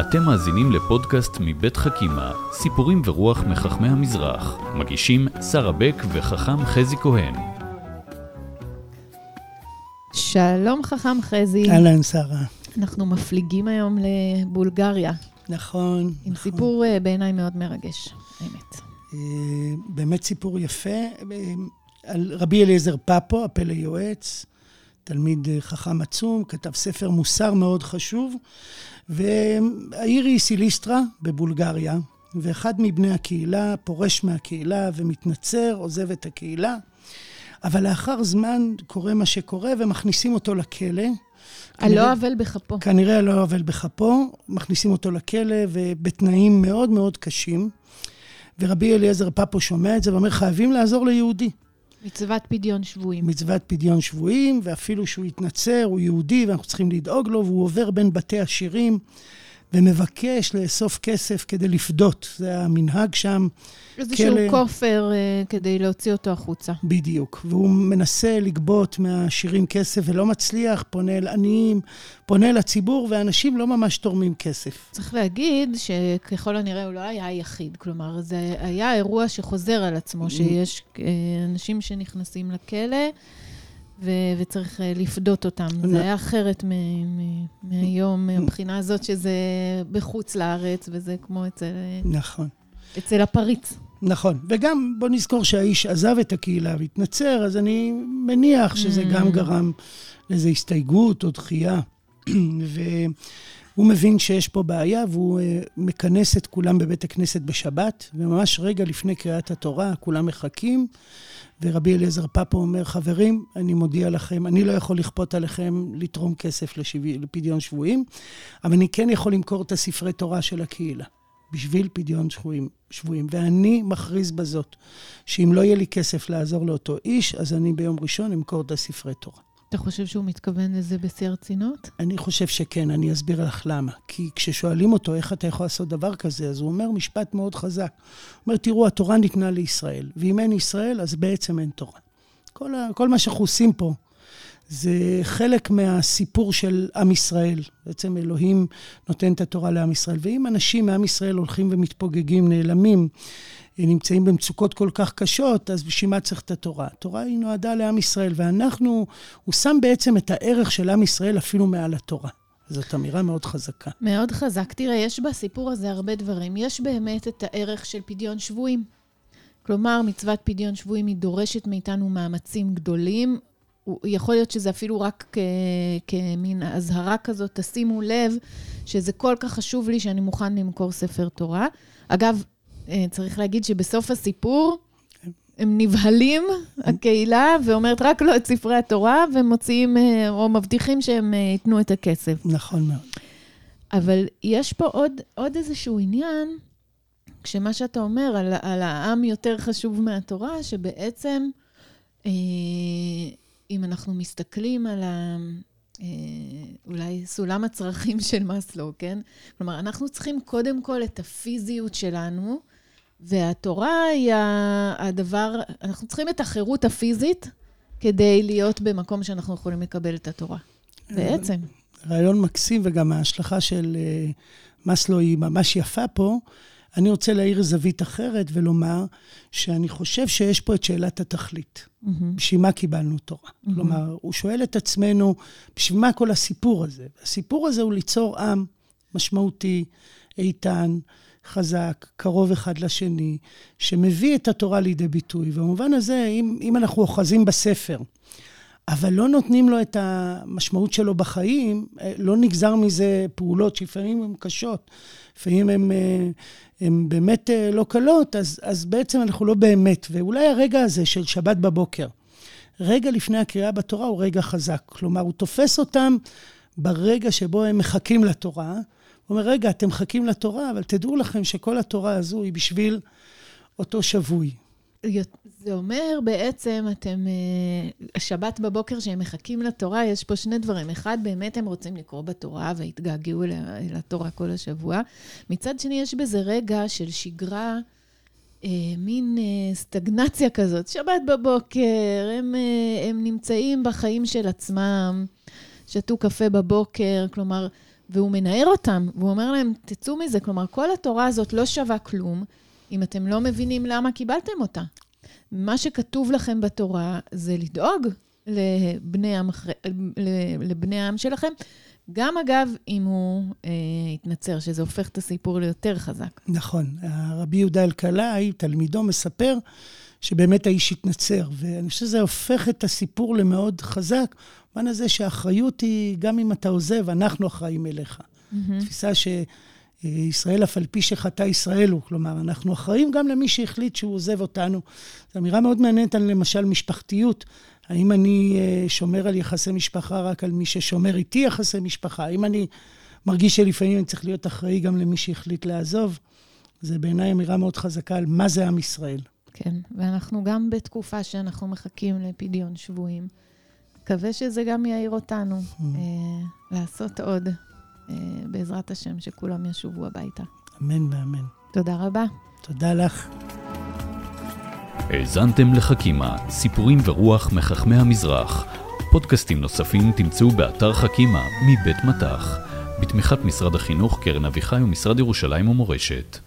אתם מאזינים לפודקאסט מבית חכימה, סיפורים ורוח מחכמי המזרח. מגישים שרה בק וחכם חזי כהן. שלום חכם חזי. אהלן, שרה. אנחנו מפליגים היום לבולגריה. נכון. עם נכון. סיפור אה, בעיניי מאוד מרגש, האמת. אה, באמת סיפור יפה. אה, על רבי אליעזר פפו, הפלא יועץ, תלמיד אה, חכם עצום, כתב ספר מוסר מאוד חשוב. והעיר היא סיליסטרה בבולגריה, ואחד מבני הקהילה פורש מהקהילה ומתנצר, עוזב את הקהילה. אבל לאחר זמן קורה מה שקורה ומכניסים אותו לכלא. על לא עוול בכפו. כנראה על לא עוול בכפו, מכניסים אותו לכלא ובתנאים מאוד מאוד קשים. ורבי אליעזר פפו שומע את זה ואומר, חייבים לעזור ליהודי. מצוות פדיון שבויים. מצוות פדיון שבויים, ואפילו שהוא התנצר, הוא יהודי ואנחנו צריכים לדאוג לו, והוא עובר בין בתי עשירים ומבקש לאסוף כסף כדי לפדות. זה המנהג שם. איזשהו כלא- כופר אה, כדי להוציא אותו החוצה. בדיוק. והוא מנסה לגבות מהעשירים כסף ולא מצליח, פונה אל עניים, פונה לציבור, ואנשים לא ממש תורמים כסף. צריך להגיד שככל הנראה הוא לא היה היחיד. כלומר, זה היה אירוע שחוזר על עצמו, שיש אה, אנשים שנכנסים לכלא. ו- וצריך אה, לפדות אותם. זה היה אחרת מ- מ- מהיום, מהבחינה הזאת שזה בחוץ לארץ, וזה כמו אצל, נכון. אצל הפריץ. נכון. וגם בוא נזכור שהאיש עזב את הקהילה והתנצר, אז אני מניח שזה Mm. גם גרם לאיזו הסתייגות או דחייה. והוא מבין שיש פה בעיה, והוא אה, מכנס את כולם בבית הכנסת בשבת, וממש רגע לפני קריאת התורה, כולם מחכים, ורבי אליעזר פפו אומר, חברים, אני מודיע לכם, אני לא יכול לכפות עליכם לתרום כסף לשבי, לפדיון שבויים, אבל אני כן יכול למכור את הספרי תורה של הקהילה. בשביל פדיון שבויים, שבויים. ואני מכריז בזאת, שאם לא יהיה לי כסף לעזור לאותו איש, אז אני ביום ראשון אמכור את הספרי תורה. אתה חושב שהוא מתכוון לזה בשיא הרצינות? אני חושב שכן, אני אסביר לך למה. כי כששואלים אותו איך אתה יכול לעשות דבר כזה, אז הוא אומר משפט מאוד חזק. הוא אומר, תראו, התורה ניתנה לישראל, ואם אין ישראל, אז בעצם אין תורה. כל, ה, כל מה שאנחנו עושים פה, זה חלק מהסיפור של עם ישראל. בעצם אלוהים נותן את התורה לעם ישראל. ואם אנשים מעם ישראל הולכים ומתפוגגים, נעלמים, נמצאים במצוקות כל כך קשות, אז בשביל מה צריך את התורה? התורה היא נועדה לעם ישראל, ואנחנו, הוא שם בעצם את הערך של עם ישראל אפילו מעל התורה. זאת אמירה מאוד חזקה. מאוד חזק. תראה, יש בסיפור הזה הרבה דברים. יש באמת את הערך של פדיון שבויים. כלומר, מצוות פדיון שבויים היא דורשת מאיתנו מאמצים גדולים. יכול להיות שזה אפילו רק כ- כמין אזהרה כזאת, תשימו לב שזה כל כך חשוב לי שאני מוכן למכור ספר תורה. אגב, אה, צריך להגיד שבסוף הסיפור, הם נבהלים, הקהילה, ואומרת רק לא את ספרי התורה, ומוציאים, אה, או מבטיחים שהם אה, ייתנו את הכסף. נכון מאוד. אבל יש פה עוד, עוד איזשהו עניין, כשמה שאתה אומר על, על העם יותר חשוב מהתורה, שבעצם, אה, אם אנחנו מסתכלים על ה... אה, אולי סולם הצרכים של מאסלו, כן? כלומר, אנחנו צריכים קודם כל את הפיזיות שלנו, והתורה היא הדבר, אנחנו צריכים את החירות הפיזית כדי להיות במקום שאנחנו יכולים לקבל את התורה. בעצם. רעיון מקסים, וגם ההשלכה של אה, מאסלו היא ממש יפה פה. אני רוצה להאיר זווית אחרת ולומר שאני חושב שיש פה את שאלת התכלית. מהמם. בשביל מה קיבלנו תורה? מהמם. כלומר, הוא שואל את עצמנו, בשביל מה כל הסיפור הזה? הסיפור הזה הוא ליצור עם משמעותי, איתן, חזק, קרוב אחד לשני, שמביא את התורה לידי ביטוי. ובמובן הזה, אם, אם אנחנו אוחזים בספר, אבל לא נותנים לו את המשמעות שלו בחיים, אה, לא נגזר מזה פעולות שלפעמים הן קשות, לפעמים הן, אה, באמת אה, לא קלות, אז, אז בעצם אנחנו לא באמת. ואולי הרגע הזה של שבת בבוקר, רגע לפני הקריאה בתורה הוא רגע חזק. כלומר, הוא תופס אותם ברגע שבו הם מחכים לתורה. הוא אומר, רגע, אתם מחכים לתורה, אבל תדעו לכם שכל התורה הזו היא בשביל אותו שבוי. זה אומר בעצם, אתם, אה, השבת בבוקר שהם מחכים לתורה, יש פה שני דברים. אחד, באמת הם רוצים לקרוא בתורה והתגעגעו אל ה- אל התורה כל השבוע. מצד שני, יש בזה רגע של שגרה, אה, מין אה, סטגנציה כזאת. שבת בבוקר, הם, הם נמצאים בחיים של עצמם, שתו קפה בבוקר, כלומר, והוא מנער אותם, והוא אומר להם, תצאו מזה. כלומר, כל התורה הזאת לא שווה כלום אם אתם לא מבינים למה קיבלתם אותה. מה שכתוב לכם בתורה זה לדאוג לבני, המח... לבני העם שלכם, גם אגב, אם הוא אה, התנצר, שזה הופך את הסיפור ליותר חזק. נכון. רבי יהודה אלקלעי, תלמידו, מספר שבאמת האיש התנצר, ואני חושב שזה הופך את הסיפור למאוד חזק, במובן הזה שהאחריות היא, גם אם אתה עוזב, אנחנו אחראים אליך. Mm-hmm. תפיסה שישראל אף על פי שחטא ישראל הוא, כלומר, אנחנו אחראים גם למי שהחליט שהוא עוזב אותנו. זו אמירה מאוד מעניינת על למשל משפחתיות. האם אני אה, שומר על יחסי משפחה רק על מי ששומר איתי יחסי משפחה? האם אני מרגיש שלפעמים אני צריך להיות אחראי גם למי שהחליט לעזוב? זה בעיניי אמירה מאוד חזקה על מה זה עם ישראל. כן, ואנחנו גם בתקופה שאנחנו מחכים לפדיון שבויים. מקווה שזה גם יעיר אותנו mm. אה, לעשות עוד, בעזרת השם, שכולם ישובו הביתה. אמן ואמן. תודה רבה. תודה לך. האזנתם לחכימה, סיפורים ורוח מחכמי המזרח. פודקאסטים נוספים תמצאו באתר חכימה מבית מטח, בתמיכת משרד החינוך, קרן אביחי ומשרד ירושלים ומורשת.